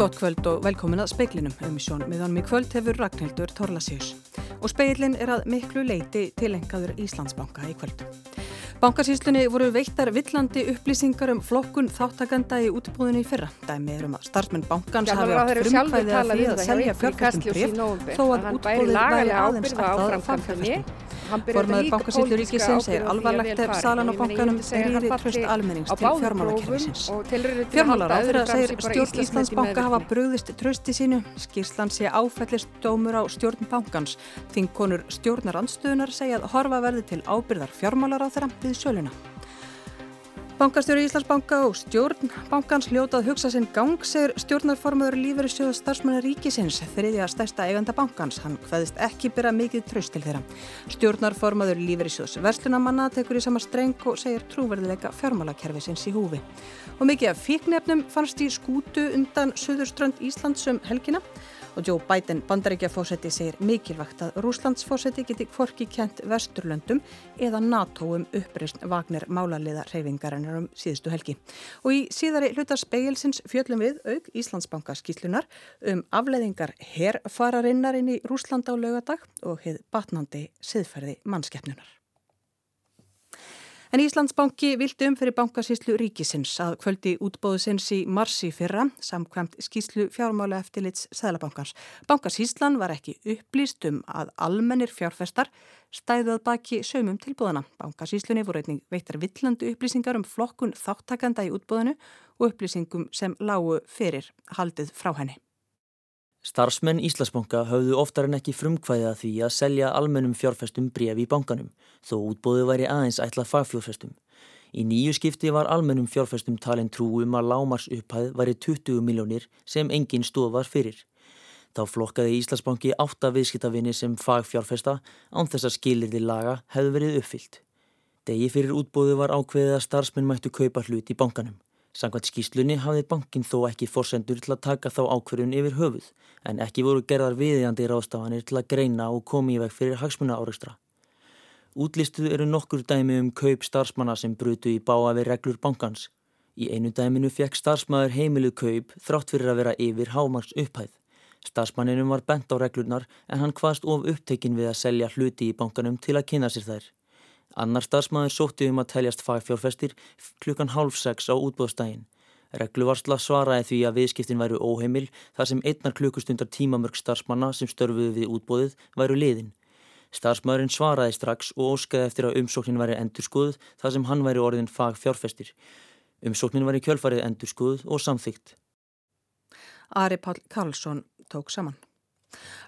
Gott kvöld og velkomin að speiklinum. Um sjón miðan mig kvöld hefur Ragnhildur Torlasíus. Og speilin er að miklu leiti tilengaður Íslandsbanka í kvöld. Bankasýslunni voru veittar villandi upplýsingar um flokkun þáttakanda í útbúðinu í fyrra. Dæmi er um að starfsmenn bankans hafi átt frumkvæði að því að selja fjárfæstum bref þó að útbúðið væri aðeins alltaf fagfjárfæstum. Formaður bankasýtlu ríkisins segir alvarlegt ef salan á bankanum rýri tröst almennings til fjármálakerfisins. Fjármálaráð þeirra segir stjórn Íslandsbanka hafa bröðist trösti sínu. Skýrslan sé áfællist dómur á stjórn bankans. Þingkonur stjórnarandstöðunar segja að horfa verði til ábyrðar fjármálaráð þeirra við söluna. Bankastjóri Íslandsbanka og stjórn bankans ljótað hugsa sinn gang segir stjórnarformaður lífeyrissjóða starfsmanna ríkisins þriðja stærsta eiganda bankans. Hann hvaðist ekki byrja mikið tröst til þeirra. Stjórnarformaður lífeyrissjóðs verslunamanna tekur í sama streng og segir trúverðileika fjármálakerfisins í húfi. Og mikið af fíknefnum fannst í skútu undan Suðurströnd Íslands um helgina og Joe Biden bandaríkjafósetti segir mikilvægt að Rúslandsfósetti geti kvorki kent vesturlöndum eða NATO um uppreist Vagner málaliða reyfingarinnar um síðustu helgi. Og í síðari hlutar speilsins fjöllum við auk Íslandsbanka skýslunar um afleðingar herfararinnar inn í Rúsland á laugadag og hefð batnandi siðferði mannskeppnunar. En Íslandsbanki vildi um fyrir bankasíslu ríkisins að kvöldi útbóðusins í marsi fyrra samkvæmt skíslu fjármála eftirlits Sæðlabankans. Bankasíslan var ekki upplýst um að almennir fjárfestar stæðuð baki sömum tilbúðana. Bankasíslunni voru einnig veittar villandu upplýsingar um flokkun þáttakanda í útbóðinu og upplýsingum sem lágu fyrir haldið frá henni. Starfsmenn Íslandsbanka höfðu oftar en ekki frumkvæðið að því að selja almennum fjárfestum bref í bankanum, þó útbóðu væri aðeins ætlað fagfjárfestum. Í nýju skipti var almennum fjárfestum talin trúum að lámars upphæð væri 20 miljónir sem engin stóð var fyrir. Þá flokkaði Íslandsbanki átta viðskiptavinni sem fagfjárfesta án þess að skilirði laga hefðu verið uppfyllt. Degi fyrir útbóðu var ákveðið að starfsmenn mættu kaupa hlut í bankanum. Samkvæmt skýslunni hafði bankin þó ekki fórsendur til að taka þá ákverjun yfir höfuð en ekki voru gerðar viðjandi ráðstafanir til að greina og komi í veg fyrir hagsmuna áreistra. Útlistuð eru nokkur dæmi um kaup starfsmanna sem brutu í báa við reglur bankans. Í einu dæminu fekk starfsmæður heimiluð kaup þrátt fyrir að vera yfir hámarks upphæð. Starfsmanninum var bent á reglurnar en hann hvaðst of upptekinn við að selja hluti í bankanum til að kynna sér þær. Annar starfsmæður sótti um að teljast fagfjárfestir klukkan hálf sex á útbóðstægin. Regluvarsla svaraði því að viðskiptin væru óheimil þar sem einnar klukkustundar tímamörg starfsmanna sem störfuði við útbóðið væru liðin. Starfsmæðurinn svaraði strax og óskaði eftir að umsóknin væri endurskoðuð þar sem hann væri orðin fagfjárfestir. Umsóknin væri kjölfarið endurskoðuð og samþygt. Ari Pál Karlsson tók saman.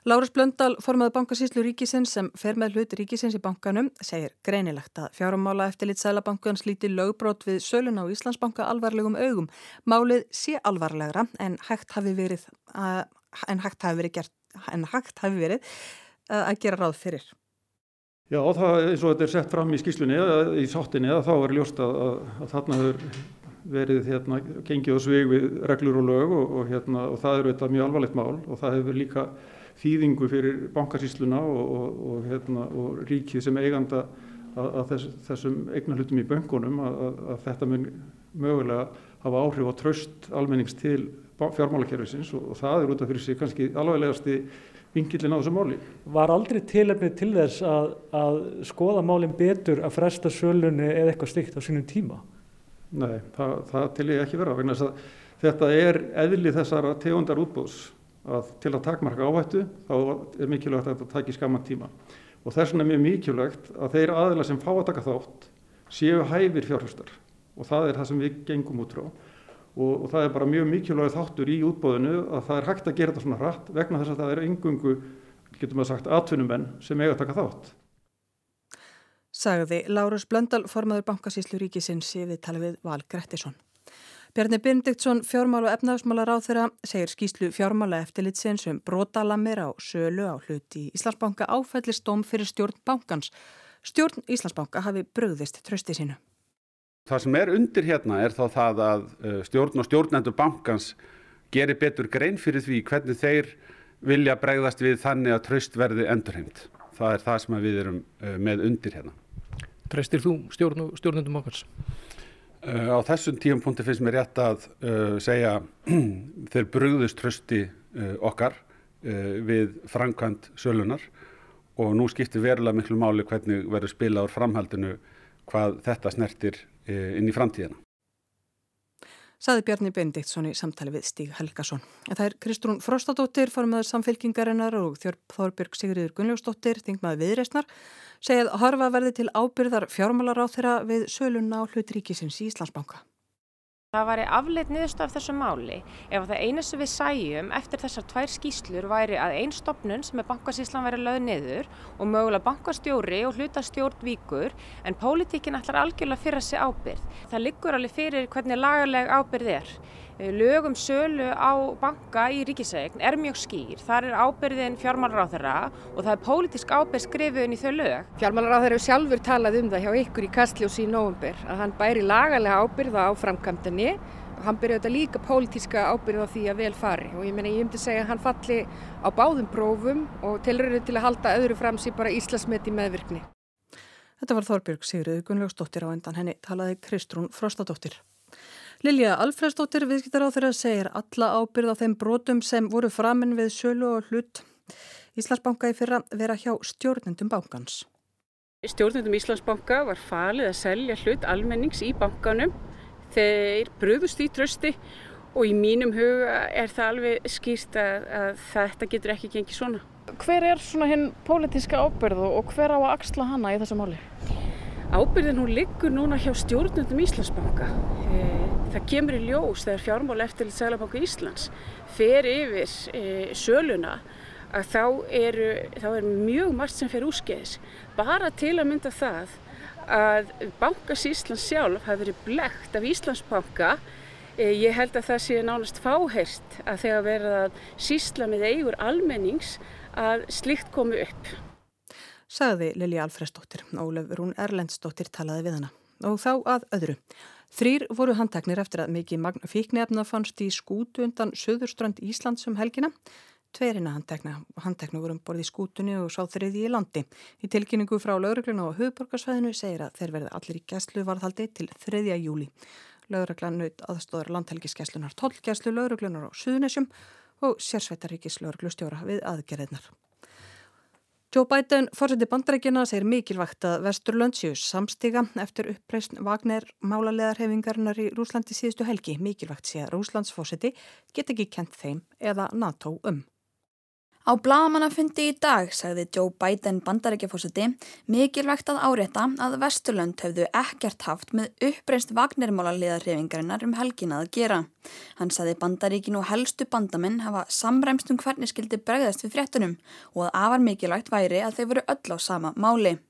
Lárus Blöndal, formaði bankasýslu ríkisins sem fer með hlut ríkisins í bankanum, segir greinilegt að fjáramála eftirlit Sælabankans líti lögbrót við sölun á Íslandsbanka alvarlegum augum. Málið sé alvarlegra en hægt hafi verið, að, en hægt hafi verið, gert, hægt hafi verið að, að gera ráð fyrir. Já, það eins og þetta er sett fram í skýslunni í sáttinni þá er ljóst að, að þarna hefur verið hérna, gengið á svig við reglur og lög og, og, hérna, og það eru þetta mjög alvarlegt mál og það hefur líka þýðingu fyrir bankasýsluna og, og hérna, ríkið sem eiganda að, að þess, þessum eignarhlutum í böngunum að, að þetta mun mögulega hafa áhrif á tröst almennings til fjármálakerfisins og það er út af fyrir sig kannski alveglegasti vingillin á þessu máli. Var aldrei tilefni til þess að, að skoða málinn betur að fresta sölunni eða eitthvað stygt á sínum tíma? Nei, það, það til ég ekki vera vegna að þetta er eðli þessara tegundar útbúðs að til að takmarka áhættu þá er mikilvægt að þetta taki skaman tíma. Og þess vegna er mjög mikilvægt að þeir aðila sem fá að taka þátt séu hæfir fjárhustar og það er það sem við gengum út frá. Og, og það er bara mjög mikilvægt þáttur í útbúðinu að það er hægt að gera þetta svona hratt vegna þess að það er engungu, getum við sagt, atvinnumenn sem eiga að taka þátt sagði Lárus Blöndal, formaður bankasíslu ríkisins í viðtali við Val Grettisson. Bjarni Bindiktsson, fjármál og efnaðsmálar á þeirra, segir skýslu fjármála eftirlitsins um brotalamir á sölu á hluti í Íslandsbanka áfællistóm fyrir stjórn bankans. Stjórn Íslandsbanka hafi bröðist trösti sínu. Það sem er undir hérna er þá það að uh, stjórn og stjórnendur bankans gerir betur grein fyrir því hvernig þeir vilja bregðast við þannig að tröst verði endurheimt. Það er það sem við erum uh, með undir hérna. Trestir þú stjórn og stjórnendum okkars? Uh, á þessum tíum punkti finnst mér rétt að uh, segja þeir brugðust trösti uh, okkar við framkvæmt sölunar og nú skiptir verulega miklu máli hvernig verður spila á framhaldinu hvað þetta snertir inn í framtíðina saði Bjarni Bendiktsson í samtali við Stíg Helgason. En það er Kristrún Frostadóttir, formadur samfélkingarinnar og Þorbjörg Sigriður Gunnljósdóttir, þingmaður viðreistnar, segið að harfa verði til ábyrðar fjármálar á þeirra við sölunna á hlut ríkisins í Íslandsbanka. Það væri afleitt niðurstu af þessu máli ef það eina sem við sæjum eftir þessar tvær skýslur væri að einn stopnun sem er bankasíslan væri löð niður og mögulega bankastjóri og hlutastjórn víkur en pólitíkin ætlar algjörlega fyrir þessi ábyrð. Það liggur alveg fyrir hvernig lagaleg ábyrð er. Eh, lögum sölu á banka í ríkisegn er mjög skýr. Þar er ábyrðin fjármálaráþara og það er pólitísk ábyrð skrifuðin í þau lög. Fjármálaráþara hefur sjálfur talað um það hjá ykkur í Kastljósi í nógumber að hann bæri lagalega ábyrða á framkvæmdini og hann byrja auðvitað líka pólitíska ábyrða á því að vel fari og ég meina ég myndi segja að hann falli á báðum prófum og tilröður til að halda öðru fram sér bara Íslasmet í meðvirkni. Þetta var Þorbjörg Sigriði Gunnlaugsdóttir á endan henni talaði Kristrún Frostadóttir. Lilja Alfredsdóttir viðskiptar á þeirra segir alla ábyrð á þeim brotum sem voru framinn við sölu og hlut Íslandsbanka í fyrra vera hjá stjórnendum bankans. Stjórnendum Íslandsbanka var falið að selja hlut almennings í bankanum. Þeir bröðust í trösti og í mínum huga er það alveg skýrst að, að þetta getur ekki gengið svona. Hver er svona hinn pólitíska ábyrð og hver á að axla hana í þessu máli? Ábyrðin hún liggur núna hjá stjórnendum Íslandsbanka. Það kemur í ljós þegar fjármála eftir Sælabanku Íslands fer yfir e, söluna að þá er, þá er mjög margt sem fer úrskeiðis. Bara til að mynda það að Bankas Íslands sjálf hafi verið blegt af Íslandsbanka e, ég held að það sé nánast fáheist að þegar verða sísla með eigur almennings að slikt komi upp. Sagði Lili Alfredsdóttir, Ólef Rún Erlendsdóttir talaði við hana. Og þá að öðru. Þrýr voru handteknir eftir að mikið magn fíknefna fannst í skútu undan söðurströnd Íslands um helgina. Tverina handtekna, handtekna vorum borði í skútunni og sá þriði í landi. Í tilkynningu frá laurugluna og höfuborgarsvæðinu segir að þeir verði allir í gæslu varðhaldi til 3. júli. Lauruglan naut aðstóðar landhelgiskeslunar, tollgæslu lauruglunar á Suðunessjum og sérsveitaríkis lauruglustjóra við aðgerðinar. Joe Biden, fórseti bandarækjana, segir mikilvægt að Vesturlönd séu samstiga eftir uppreysn Vagner málalegarhefingarinnar í Rúslandi síðustu helgi. Mikilvægt sé að Rúslands fórseti get ekki kent þeim eða NATO um. Á bladamannafundi í dag sagði Joe Biden bandarækjafósiti mikilvægt að árétta að Vesturlönd hefðu ekkert haft með uppreist vagnirmála liðarhefingarinnar um helgin að gera. Hann sagði bandaríkin og helstu bandamenn hafa samræmst um hvernig skildi bregðast við fréttunum og að afar mikilvægt væri að þau voru öll á sama máli.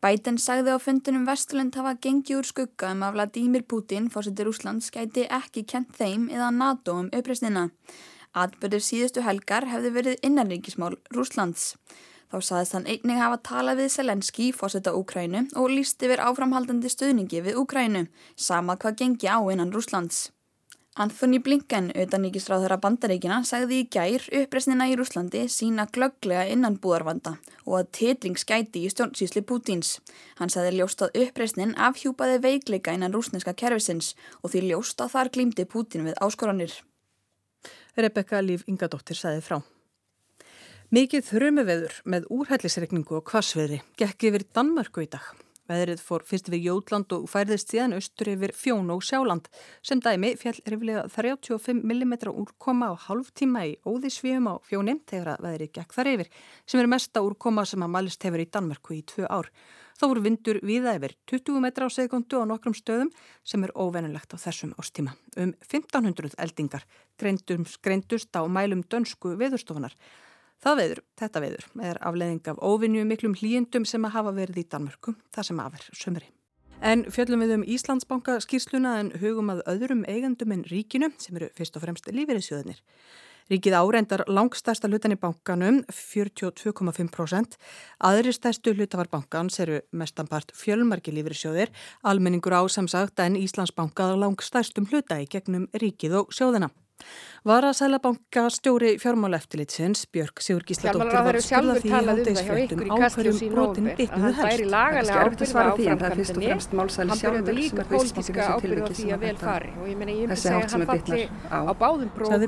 Biden sagði á fundunum Vesturlönd hafa gengið úr skugga um að Vladímir Putin, fósiti Rúslands, gæti ekki kent þeim eða NATO um uppreistina. Atbyrður síðustu helgar hefði verið innanríkismál Rúslands. Þá saðist hann einnig hafa talað við Selenski, fósetta Úkrænu og líst yfir áframhaldandi stöðningi við Úkrænu, sama hvað gengi á innan Rúslands. Anthony Blinken, auðaníkisráður af bandaríkina, sagði í gær uppresnina í Rúslandi sína glögglega innan búarvanda og að tetring skæti í stjórnsýsli Pútins. Hann sagði ljóst að uppresnin afhjúpaði veikleika innan rúsneska kervisins og því ljóst að þar glýmdi Pútin við áskoranir. Rebecca Líf Ingadóttir saði frá. Mikið þrjumu með úrhællisregningu og kvassveðri gekk yfir Danmarku í dag. Veðrið fór fyrst við Jótland og færðist síðan austur yfir Fjón og Sjáland sem dæmi fjall riflega 35 mm úrkoma á halv tíma í óðisvíum á Fjóni þegar að veðrið gekk þar yfir sem er mesta úrkoma sem að malist hefur í Danmarku í tvö ár. Þá voru vindur viða yfir 20 metra á segundu á nokkrum stöðum sem er óvenulegt á þessum ástíma. Um 1500 eldingar greindust á mælum dönsku veðurstofunar. Það veður, þetta veður, er afleðing af óvinju miklum hlýjendum sem að hafa verið í Danmörku, það sem aðver sömri. En fjöllum við um Íslandsbanka skýrsluna en hugum að öðrum eigandum en ríkinu sem eru fyrst og fremst lífeyrissjöðunir. Ríkið áreindar langstærsta hlutan í bankanum, 42,5%. Aðri stærstu hlutafar bankans eru mestanpart fjölmarki lífeyrissjóðir, almenningur ásamsagt en Íslandsbanka langstærstum hluta í gegnum ríkið og sjóðina. Vara Sælabanka stjóri fjármáleftilitsins Björg Sigur Gísladóttir var spurða því í háttegisfrettum á hverjum brotin bitnuðu helst. Það er erfitt að svara því en það er fyrst og fremst málsæli sjálfur sem er á vel fari og ég meina ég myndi segja að hann falli á báðum prófum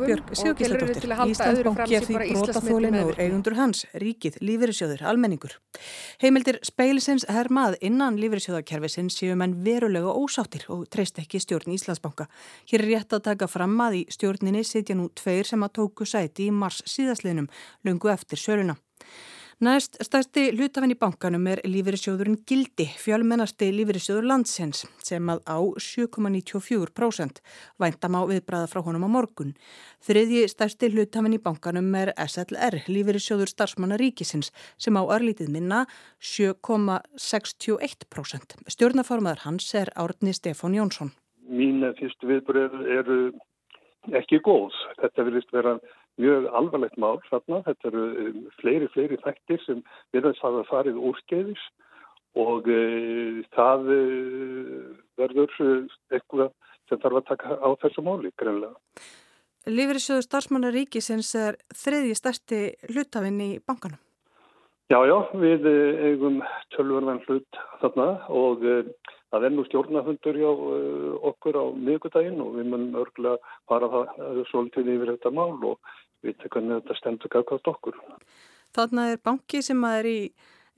og gelur til að halda öðru fram sem bara Íslandsmyndi með og eigundur hans, ríkið, lífeyrissjóður, almenningur. Heimildir speilisins hermað innan lífeyrissjóðakerfisins séu menn verulega ósáttir og treyst ekki stjórn Íslandsbanka. Hér er rétt að taka fram að í stjórninni sitja nú tveir sem að tóku sæti í mars síðasliðnum, lungu eftir söluna. Næst stærsti hlutafinn í bankanum er lífeyrissjóðurinn Gildi, fjölmennasti lífeyrissjóður landsins sem að á 7,94%. Væntam á viðbræða frá honum á morgun. Þriðji stærsti hlutafinn í bankanum er SLR, lífeyrissjóður starfsmanna ríkisins sem á örlítið minna 7,61%. Stjórnaformaður hans er Árni Stefán Jónsson. Mín fyrstu viðbröð eru ekki góð. Þetta vilist vera mjög alvarlegt mál þarna. Þetta eru um, fleiri, fleiri þættir sem viðans hafa farið úrskeiðis og uh, það uh, verður eitthvað sem þarf að taka á þessu máli greinlega. Lífriðsjóðu starfsmannar ríkisins er þriðji stærsti hlutafinn í bankanum. Já, já, við eigum tölvörðan hlut þarna og það er nú stjórnahundur hjá okkur á miðgudaginn og við munum örgulega fara það svolítið yfir þetta mál og vita hvernig þetta stendur gafkvæmt okkur. Þarna er banki sem er í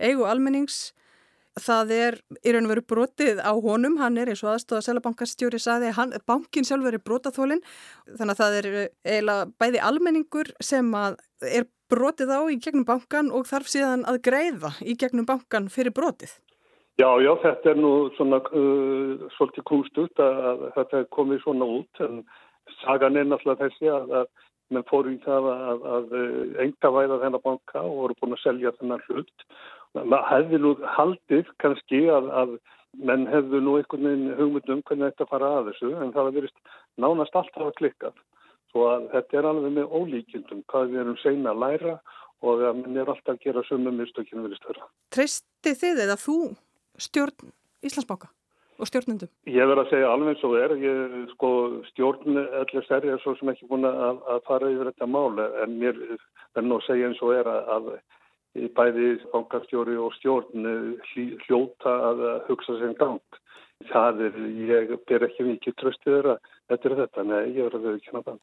eigu almennings. Það er í raun og veru brotið á honum, hann er eins og aðstóða selabankastjóri saði, hann, bankin sjálfur er brotaþólinn, þannig að það er eiginlega bæði almenningur sem er brotið á í gegnum bankan og þarf síðan að greiða í gegnum bankan fyrir brotið. Já, já, þetta er nú svona uh, svolítið kunstut að, að þetta er komið svona út en sagan er náttúrulega þessi að, að menn fóru í það að, að enga væða þennan banka og voru búin að selja þennan hlut. Það hefði nú haldið kannski að, menn hefðu nú einhvern veginn hugmyndum hvernig þetta fara að þessu en það verist nánast alltaf að klikkað. Svo að þetta er alveg með ólíkjendum hvað við erum segna að læra og að menn er alltaf að gera sömum mistökinu verist vera. Treysti þið eða þú stjórn Íslandsbáka? og stjórnendum? Ég verð að segja alveg svo er. Ég, sko, stjórn LSR er svo sem ekki búin að, að fara yfir þetta mál en mér verð nú að segja eins og er að, að bæði bankastjóri og stjórn hljóta að hugsa sem gang. Það er, ég ber ekki mikið tröstið þeirra þetta er þetta, nei, ég verði að kynna það.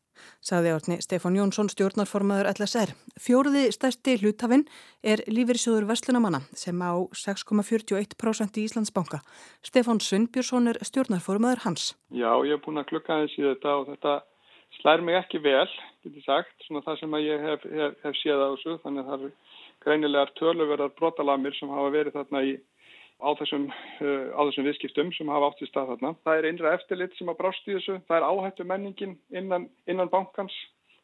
Saði árni Stefán Jónsson, stjórnarformaður LSR. Fjóruði stærsti hlutafinn er lífeyrissjóður Verslunamanna sem á 6,41% í Íslandsbanka. Stefán Sundbjörnsson er stjórnarformaður hans. Já, ég hef búin að klukka þessi þetta og þetta slær mig ekki vel, getur sagt, svona það sem ég hef, hef, hef séð á þessu, þannig að það er greinilegar töluverðar brotalamir sem hafa verið þarna í á þessum, uh, á þessum viðskiptum sem hafa átt í stað þarna. Það er innra eftirlit sem að brást í þessu. Það er áhættu menningin innan, innan bankans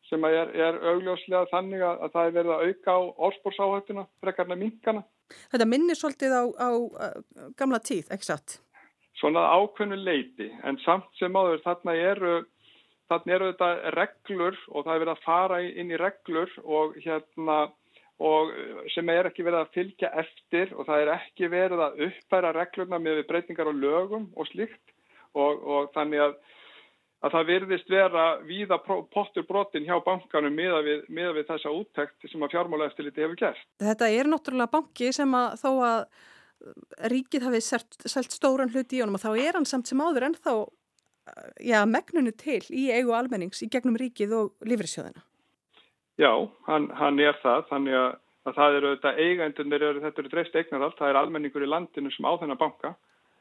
sem er, er augljóslega þannig að, að það er verið að auka á orðspórsáhættuna, frekarna minkana. Þetta minnir svolítið á, á, á gamla tíð, ekki satt? Svona ákveðnu leiti, en samt sem áður þarna eru, þarna eru þetta reglur og það er verið að fara inn í reglur og hérna og sem er ekki verið að fylgja eftir og það er ekki verið að uppfæra reglurna með breytingar og lögum og slikt og, og þannig að, að það virðist vera víða pottur brotin hjá bankanum miða við, miða við þessa úttekt sem að fjármála eftirliti hefur gert. Þetta er náttúrulega banki sem að þó að ríkið hafi selt stóran hlut í honum og þá er hann samt sem áður en þá já, megnunu til í eigu almennings í gegnum ríkið og lífriðsjóðina. Já, hann, hann er það, þannig að, að það eru þetta eigendunir, þetta eru dreifst eignarhald, það er almenningur í landinu sem á þennan banka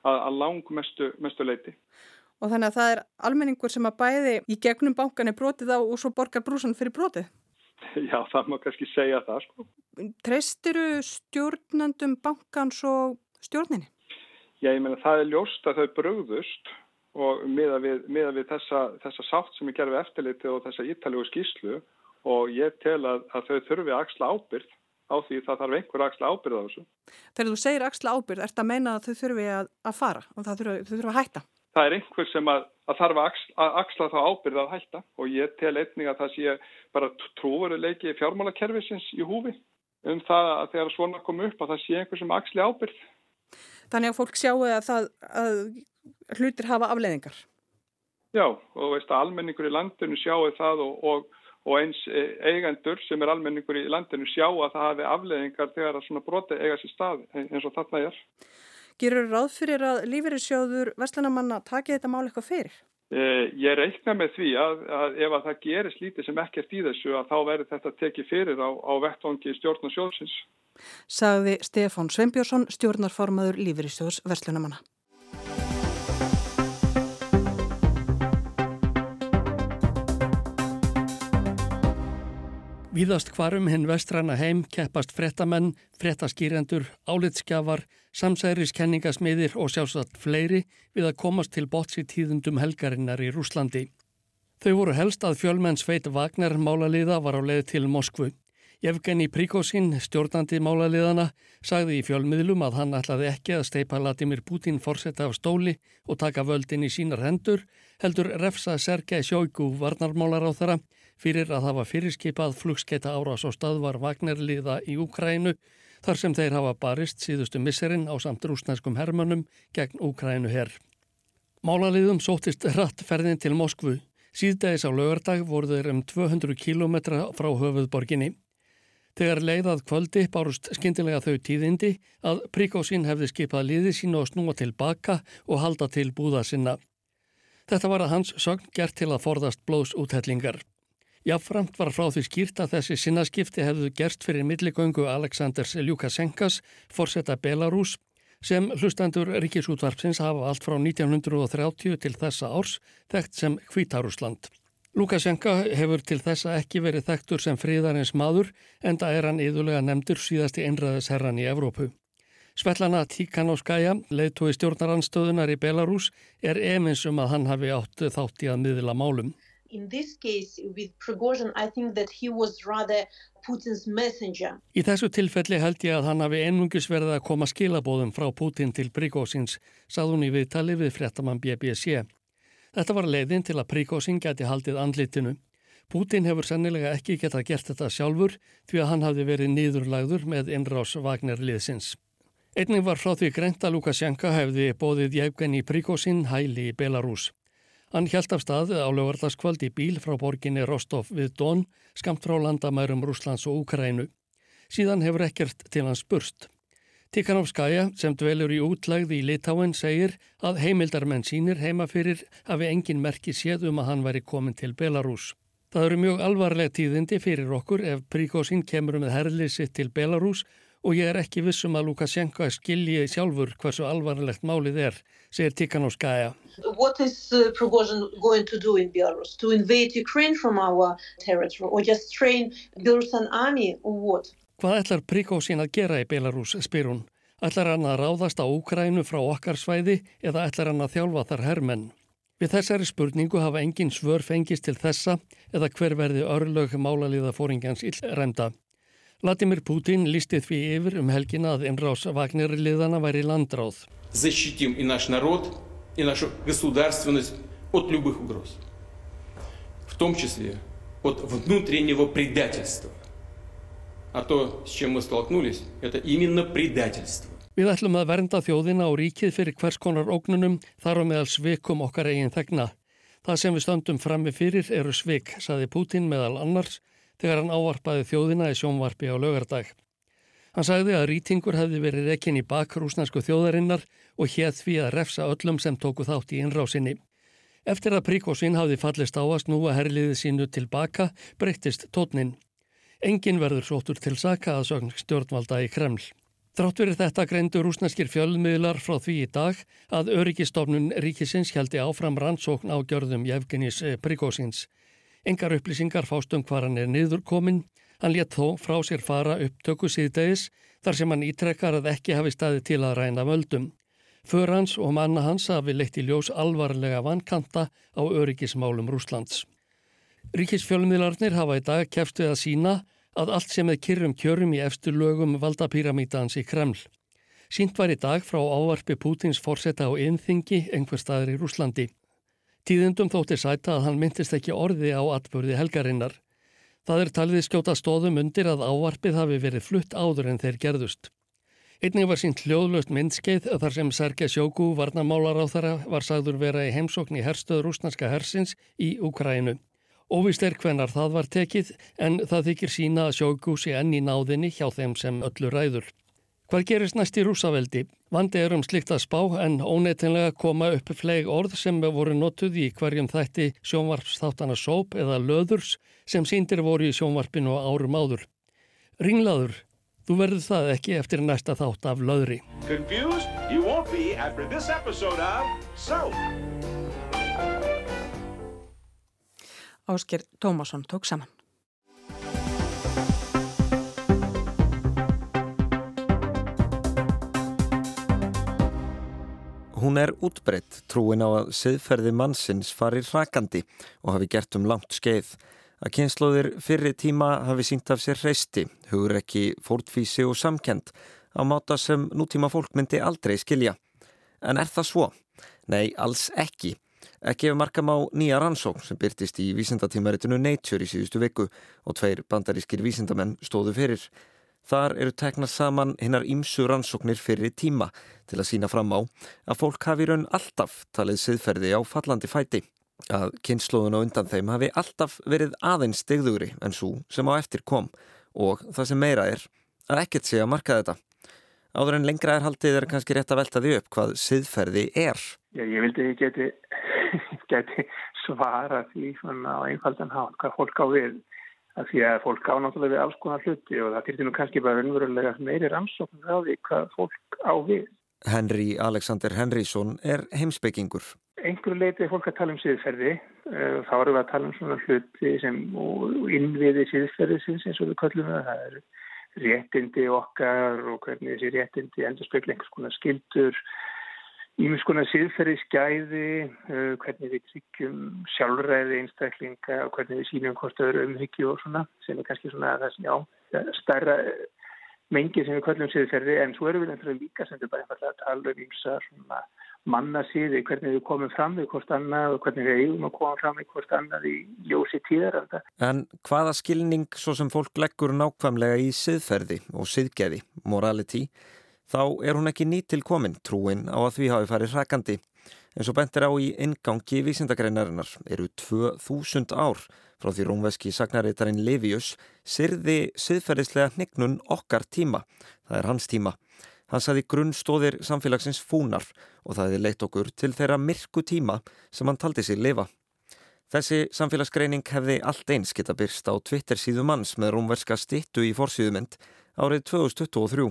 að, að lang mestu, mestu leiti. Og þannig að það er almenningur sem að bæði í gegnum bankan er brotið á og svo borgar brúsan fyrir brotið? Já, það má kannski segja það, sko. Treystiru stjórnandum bankans og stjórninni? Já, ég meina það er ljóst að þau bröðust og miða við, miða við þessa, þessa sátt sem er gerðið eftirliti og þessa ítalegu skýslu og ég tel að, að þau þurfi að axla ábyrð á því það þarf einhver axla ábyrð á þessu. Þegar þú segir axla ábyrð, ert að meina að þau þurfi að, að fara og þurfi, þau þurfi að hætta? Það er einhver sem að, að þarf axla, að axla þá ábyrð að hætta og ég tel einnig að það sé bara trúveruleiki fjármálakerfisins í húfi um það að þegar svona kom upp að það sé einhver sem axli ábyrð. Þannig að fólk sjáu að, það, að hlutir hafa afleðingar? Já, og veist að almenningur í landinu sjáu það og, og, og eins e, eigendur sem er almenningur í landinu sjá að það hafi afleðingar þegar að svona broti eiga sér stað eins og þarna er. Gerur ráð fyrir að lífeyrissjóður Vestlunamanna taki þetta mál eitthvað fyrir? Eh, ég reikna með því að, að ef að það gerist lítið sem ekkert í þessu að þá verður þetta tekið fyrir á, á vettvangi stjórn og sjóðsins. Sagði Stefán Sveinbjörnsson, stjórnarformaður lífeyrissjóðs Vestlunamanna. Víðast hvarum hinn vestræna heim keppast frettamenn, frettaskýrendur, álitskjafar, samsæriskenningasmiðir og sjálfsagt fleiri við að komast til bots í tíðundum helgarinnar í Rúslandi. Þau voru helst að fjölmenn Sveit Vagner málaliða var á leið til Moskvu. Evgeni Príkosín, stjórnandi málaliðana, sagði í fjölmiðlum að hann ætlaði ekki að steipa Latimir Putin forsetta af stóli og taka völdin í sínar hendur, heldur refsa Sergei Sjóiku varnarmálar á þeirra fyrir að hafa fyrirskipað flugskeita árás og staðvar Vagnerliða í Úkrænu þar sem þeir hafa barist síðustu misserinn á samt rúsnæskum hermönum gegn Úkrænu herr. Málaliðum sótist rattferðin til Moskvu. Síðdægis á lögardag voru þeir um 200 km frá höfuðborginni. Þegar leiðað kvöldi bárust skindilega þau tíðindi að Príkósín hefði skipað liði sín og snúa til baka og halda til búða sinna. Þetta var að hans sögn gert til að forðast blóðs úthellingar. Jáframt var frá því skýrt að þessi sinnaskipti hefðu gerst fyrir milligöngu Aleksandrs Lukashenkas, forsetta Belarus, sem hlustandur ríkisútvarpsins hafa allt frá 1930 til þessa árs þekkt sem Hvítarúsland. Lukashenka hefur til þessa ekki verið þekktur sem fríðarins maður en það er hann yðurlega nefndur síðasti einræðisherran í Evrópu. Svetlana Tíkanovskaja, leiðtói stjórnaranstöðunar í Belarus, er eminsum að hann hafi átt þátt í að miðla málum Í þessu tilfelli held ég að hann hafi ennungis verið að koma skilabóðum frá Putin til Prigozhins, sað hún í viðtali við fréttamann BBC. Þetta var leiðin til að Prigozhin geti haldið andlitinu. Putin hefur sennilega ekki getað gert þetta sjálfur því að hann hafi verið nýðurlagður með innrás Wagner-liðsins. Einning var frá því greint að Lukashenka hefði bóðið Jevgeni Prigozhin hæli í Belarus. Hann hjælt af stað á lögardaskvöld í bíl frá borginni Rostov við Don, skamt frá landamærum Rúslands og Úkrænu. Síðan hefur ekkert til hans burst. Tikhanovskaja, sem dvelur í útlægði í Litáen, segir að heimildarmenn sínir heima fyrir hafi engin merki séð um að hann væri komin til Belarus. Það eru mjög alvarlega tíðindi fyrir okkur ef Príkosín kemur með herlið sitt til Belarus og ég er ekki vissum að Lukashenko skilji sjálfur hversu alvarlegt málið er, segir Tikhanovskaja. What is uh, Prigozhin going to do in Belarus? To invade Ukraine from our territory or just train Belarusian army or what? Hvað ætlar Prigozhin að gera í Belarus, spyr hún. Ætlar hann að ráðast á Ukrænu frá okkar svæði eða ætlar hann að þjálfa þar hermenn? Við þessari spurningu hafa engin svör fengist til þessa eða hver verði örlög málaliða fóringjans illremda. Vladimir Putin lístið því yfir um helgina að innrás Vagnirliðana væri landráð. Защитим и наш народ и нашу государственность от любых угроз, в том числе от внутреннего предательства. А то, с чем мы столкнулись, это именно предательство. Við ætlum að vernda þjóðina og ríkið fyrir hvers konar ógnunum þar á meðal svikum okkar eigin þegna. Það sem við stöndum frammi fyrir eru svik, saði Pútin meðal annars þegar hann ávarpaði þjóðina í sjónvarpi á lögardag. Hann sagði að rýtingur hefði verið rekin í bakrúsnarsku þjóðarinnar og hétt því að refsa öllum sem tóku þátt í innrásinni. Eftir að Príkosín hafði fallist á að snúa herliði sínu tilbaka breyttist tótnin. Engin verður sóttur til saka að sögn stjórnvalda í Kreml. Þrátt verið þetta greindu rúsneskir fjölmiðlar frá því í dag að öryggistofnun ríkisins heldi áfram rannsókn á gjörðum Jefgenis Príkosíns. Engar upplýsingar fástum hvar hann er niðurkomin. Hann létt þó frá sér fara upptöku síðdegis þar sem hann ítrekkar að ekki hafi staði til að ræna völdum. För hans og manna hans hafi leitt í ljós alvarlega vankanta á öryggismálum Rúslands. Ríkisfjölmiðlarnir hafa í dag keft við að sína að allt sem er kyrrum kjörum í eftir lögum valdapíramítans í Kreml. Sínt var í dag frá ávarpi Pútins fórseta á einþingi einhver staður í Rúslandi. Tíðendum þóttir sæta að hann myndist ekki orði á atbörði helgarinnar. Það er taliði skjóta stóðum undir að ávarpið hafi verið flutt áður en þeir gerðust. Einnig var sínt hljóðlöst myndskeið þar sem Sergei Sjóku, varnamálar á þara, var sagður vera í heimsókn í herstöð rúsnarska hersins í Ukrænu. Óvist er hvenar það var tekið en það þykir sína að Sjóku sé enn í náðinni hjá þeim sem öllu ræður. Hvað gerist næst í rúsaveldi? Vandi er um slikt að spá en óneitinlega koma upp fleig orð sem voru notuð í hverjum þætti sjónvarpsþáttana sóp eða löðurs sem síndir voru í sjónvarpinu árum áður. Ringlaður, þú verður það ekki eftir næsta þátt af löðri. Confused? You won't be after this episode of Soap. Ásker Tómasson tók saman. Hún er útbreytt trúin á að siðferði mannsins farir hrakandi og hafi gert um langt skeið. Að kynnslóðir fyrri tíma hafi sínt af sér hreisti, hugur ekki fórtfísi og samkend á máta sem nútíma fólk myndi aldrei skilja. En er það svo? Nei, alls ekki. Ekki ef markam á nýja rannsókn sem byrtist í vísindatímaritinu Nature í síðustu viku og tveir bandarískir vísindamenn stóðu fyrir. Þar eru teknað saman hinnar ímsu rannsóknir fyrir tíma til að sína fram á að fólk hafi raun alltaf talið siðferði á fallandi fæti. Að kynnslóðun og undan þeim hafi alltaf verið aðeins stegðugri en svo sem á eftir kom og það sem meira er að ekkert sé að marka þetta. Áður en lengra er haldið er kannski rétt að velta því upp hvað siðferði er. Já, ég vildi ekki geti, geti svara því svona á einfaldan hán hvað fólk á við að því að fólk á náttúrulega við alls konar hluti og það fyrir nú kannski bara unnverulega meiri rannsókn á því hvað fólk á við. Henry Alexander Henrysson er heimsbyggingur. Einhverju leiti fólk að tala um síðferði, eh, þá eru við að tala um svona hluti sem innviði síðferðisins eins og við kallum það, það eru réttindi okkar og hvernig þessi réttindi endur spekla einhvers konar skildur, Ímis konar síðferði skæði, uh, hvernig við tryggjum sjálfræði einstaklinga og hvernig við sínum hvort öðru umhyggju og svona sem er kannski svona sem já, stærra mengi sem við kallum síðferði en svo eru við náttúrulega líka sem við bara einfallega tala um ímsa svona manna síði, hvernig við komum fram við hvort annað og hvernig við eigum að koma fram við hvort annað í ljósi tíðaranda. En hvaða skilning svo sem fólk leggur nákvæmlega í síðferði og síðgeði, morality, þá er hún ekki nýtt til komin trúin á að því hafi farið hrakandi. En svo bentir á í ingangi vísindagreinarinnar eru 2000 ár frá því rómveski sagnaritarinn Levius sirði siðferðislega hnignun okkar tíma. Það er hans tíma. Hann saði grunnstóðir samfélagsins fúnar og það hefði leitt okkur til þeirra myrku tíma sem hann taldi sig lifa. Þessi samfélagsgreining hefði allt eins geta byrst á Twitter síðu manns með rómverska stittu í forsýðumynd árið 2023.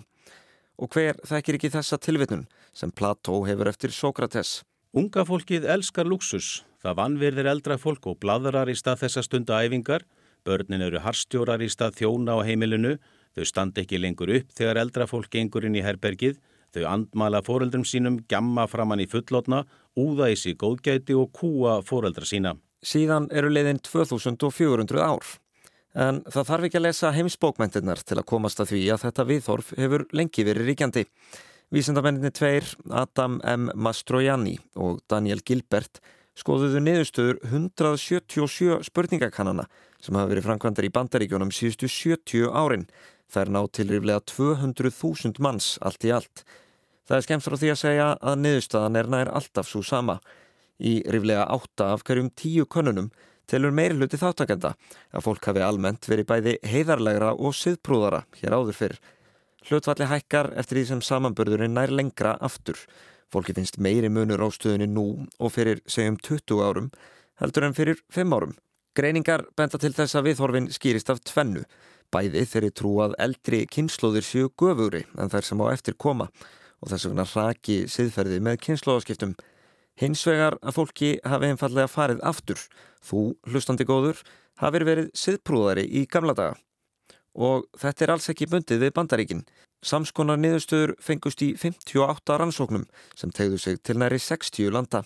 Og hver þekkir ekki þessa tilvitnun sem Plató hefur eftir Sókrates? Unga fólkið elskar luxus. Það vannverðir eldra fólk og bladrar í stað þessa stunda æfingar. Börnin eru harstjórar í stað þjóna á heimilinu. Þau standa ekki lengur upp þegar eldra fólk gengur inn í herbergið. Þau andmala foreldrum sínum, gamma framann í fullotna, úða í sig góðgæti og kúa foreldra sína. Síðan eru leiðin 2400 ár. En það þarf ekki að lesa heimsbókmyndirnar til að komast að því að þetta viðhorf hefur lengi verið ríkjandi. Vísendamenninni tveir, Adam M. Mastroianni og Daniel Gilbert, skoðuðu niðurstöður 177 spurningakannana sem hafa verið framkvæmdar í bandaríkjónum síðustu 70 árin. Það er nátt til ríflega 200.000 manns allt í allt. Það er skemmt frá því að segja að niðurstaðan er nær alltaf svo sama. Í ríflega 8 af hverjum 10 konunum telur meiri hluti þáttakenda að fólk hafi almennt verið bæði heiðarlegra og siðprúðara hér áður fyrr. Hlutvalli hækkar eftir því sem samanbörðurinn nær lengra aftur. Fólki finnst meiri munur á stöðunni nú og fyrir segjum 20 árum heldur en fyrir 5 árum. Greiningar benda til þess að viðhorfin skýrist af tvennu. Bæði þeirri trú að eldri kynnslóðir séu göfugri en þær sem á eftir koma og þess vegna raki siðferði með kynnslóðaskiptum Hins vegar að fólki hafi einfallega farið aftur, þú, hlustandi góður, hafið verið siðprúðari í gamla daga. Og þetta er alls ekki bundið við bandaríkin. Samskonar niðurstöður fengust í 58 rannsóknum sem tegðu sig til næri 60 landa.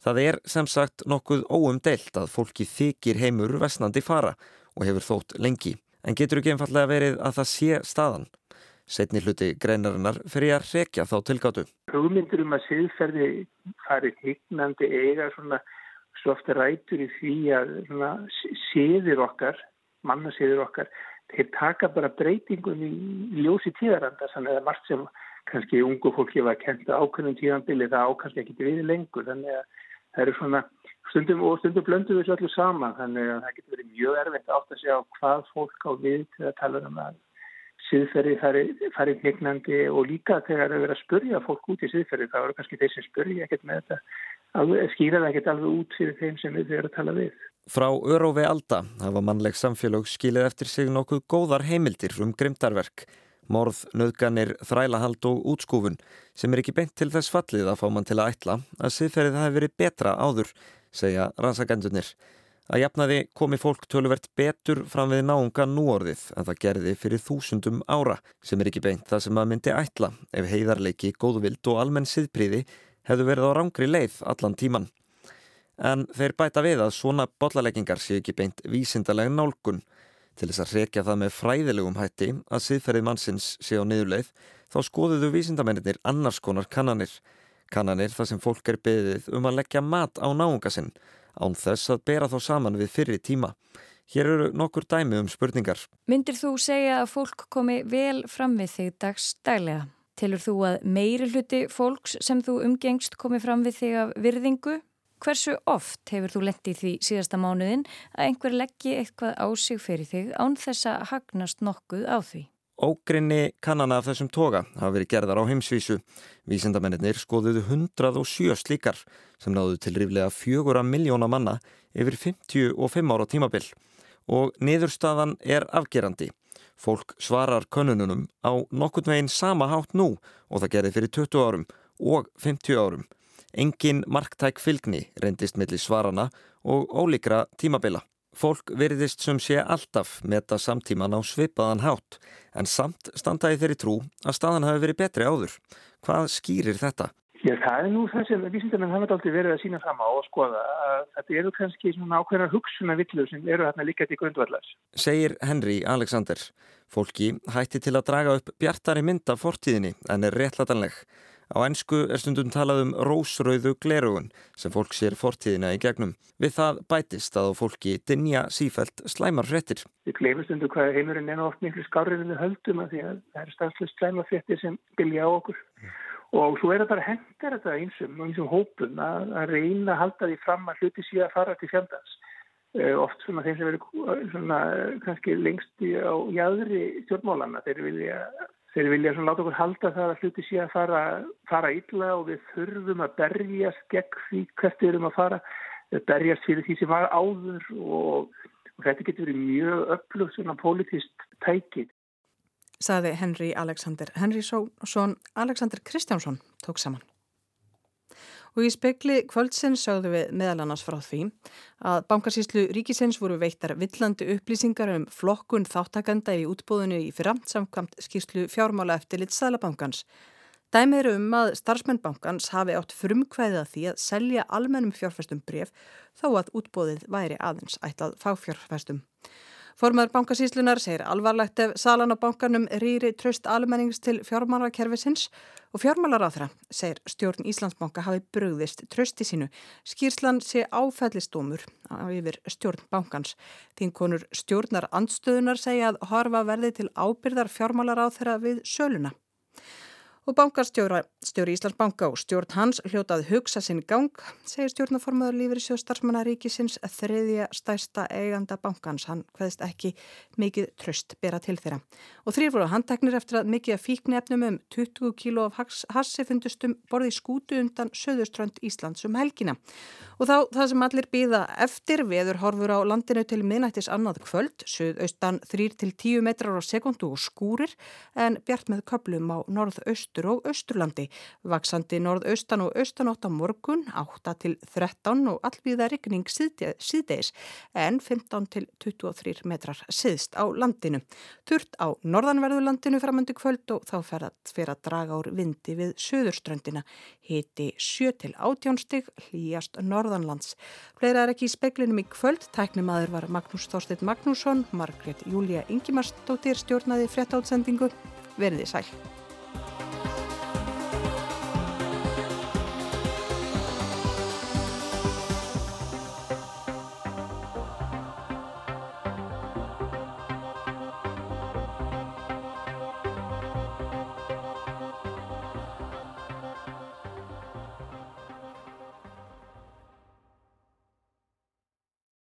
Það er sem sagt nokkuð óumdelt að fólki þykir heimur vestnandi fara og hefur þótt lengi. En getur ekki einfallega verið að það sé staðan. Setni hluti greinarinnar fyrir að rekja þá tilgáttu. Hugmyndur um að siðferði farið hignandi eiga svona svo ofta rætur í því að siðir okkar, mannasiðir okkar, þeir taka bara breytingum í ljósi tíðaranda, þannig að margt sem kannski ungu fólki var að ákveðnum tíðanbili það ákast ekki við lengur þannig að það eru svona stundum og stundum blöndu þessu öllu saman þannig að það getur verið mjög erfitt átt að sjá hvað fólk á við til að tala um að síðferði fari hnignandi og líka þegar það er verið að spurja fólk út í síðferði þá eru kannski þeir sem spurja ekkert með þetta skýra það ekkert alveg út fyrir þeim sem við erum að tala við. Frá Örófi Alda hafa mannleg samfélög skilið eftir sig nokkuð góðar heimildir um grimdarverk morð, nöðganir, þrælahald og útskúfun sem er ekki beint til þess fallið að fá mann til að ætla að síðferðið hafi verið betra áður, segja rannsakendunir. Að jafnaði komi fólk töluvert betur fram við náunga núorðið en það gerði fyrir þúsundum ára sem er ekki beint það sem að myndi ætla ef heiðarleiki, góðvild og almenn siðpríði hefðu verið á rángri leið allan tíman. En þeir bæta við að svona bollaleggingar séu ekki beint vísindalega nálgun Til þess að rekja það með fræðilegum hætti að siðferðið mannsins sé á niðurleið þá skoðuðu vísindamennir annars konar kannanir. Kannanir þar sem fólk er beðið um að leggja mat á náunga sinn án þess að bera þá saman við fyrri tíma. Hér eru nokkur dæmi um spurningar. Myndir þú segja að fólk komi vel fram við þig dagstælega? Tilur þú að meiri hluti fólks sem þú umgengst komi fram við þig af virðingu? Hversu oft hefur þú lendið því síðasta mánuðin að einhver leggji eitthvað á sig fyrir þig án þess að hagnast nokkuð á því? Ógrinni kannana af þessum toga hafa verið gerðar á heimsvísu. Vísindamennir skoðuðu 107 slíkar sem náðu til ríflega 4 miljóna manna yfir 55 ára tímabill. Og niðurstaðan er afgerandi. Fólk svarar könnununum á nokkurt veginn sama hátt nú og það gerði fyrir 20 árum og 50 árum. Engin marktæk fylgni reyndist millir svarana og ólíkra tímabila. Fólk veriðist sem sé alltaf meta samtíman á svipaðan hátt en samt standaði þeirri trú að staðan hafi verið betri áður. Hvað skýrir þetta? Já, það er nú það sem vísindamenn hafa aldrei verið að sína fram á og skoða að þetta eru kannski svona ákveðnar hugssuna villu sem eru hérna líka til grundvallars. Segir Henry Alexander. Fólki hætti til að draga upp bjartari mynd af fortíðinni en er réttlatanleg. Á ennsku er stundum talað um rósrauðu glerugun sem fólk sér fortíðina í gegnum. Við það bætist að fólki dinja sífælt slæmar frettir. Við glemum stundum hvað heimurinn er oft miklu skárið við höldum að því að það eru stanslust slæmar frettir sem vilja á okkur. Og svo er það bara henda þetta einsum og einsum hópum að, að reyna að halda því fram að hluti síðan fara til fjandans. Uh, oft svona þeim sem verður svona kannski lengst á jæðri stjórnmálana þeir vilja Þeir vilja svona láta okkur halda það að hluti sé að fara, fara illa og við þurfum að berjast gegn því hvert við erum að fara, berjast fyrir því sem var áður og, og þetta getur verið mjög öflugt svona politist tækið. Saði Henry Alexander Henrysson, Alexander Kristjánsson tók saman. Og í spekli kvöldsins sáðu við meðal annars frá því að bankarsýslu ríkisins voru veittar villandi upplýsingar um flokkun þáttakanda í útbóðinu í fyrra samkvæmt skýrslu fjármála eftir lit Sælabankans. Dæmið eru um að starfsmennbankans hafi átt frumkvæðið að því að selja almennum fjárfæstum bref þó að útbóðið væri aðeins ætlað fáfjárfæstum. Formaður bankasýslunar segir alvarlegt ef salan á bankanum rýri tröst almennings til fjármálakerfisins og fjármálaráþra segir stjórn Íslandsbanka hafi brugðist trösti sínu. Skýrslan sé áfællistómur yfir stjórn bankans. Þínkonur stjórnar andstöðunar segja að harfa verði til ábyrðar fjármálaráþra við söluna. Og bankarstjóri Íslandsbanka og stjórn hans hljótað hugsa sinn gang, segir stjórnaformaður lífri sjóðstarfsmannaríkisins að þriðja stærsta eiganda bankans. Hann hvaðist ekki mikið tröst bera til þeirra. Og þrýr voru handteknir eftir að mikið að fíkni efnum um 20 kíló af hassi fundustum borði skútu undan söðuströnd Íslands um helgina. Og þá það sem allir býða eftir veður horfur á landinu til minnættis annað kvöld, söðaustan 3-10 metrar á sekundu og skúrir en bjart með köplum á norðaustur og austurlandi. Vaksandi norðaustan og austanótt á morgun, 8-13 og allvíða rigning síðdeis en 15-23 metrar síðst á landinu. Þurrt á norðanverðulandinu framöndu kvöld og þá fer að, fer að draga úr vindi við söðurströndina. Hiti 7-18 stig, hlýjast norð norðanlands. Fleira er ekki í speklinum í kvöld. Tæknimaður var Magnús Þorstedt Magnússon, Margret Júlia Ingimarsdóttir stjórnaði fréttátsendingu. Verðið sæl.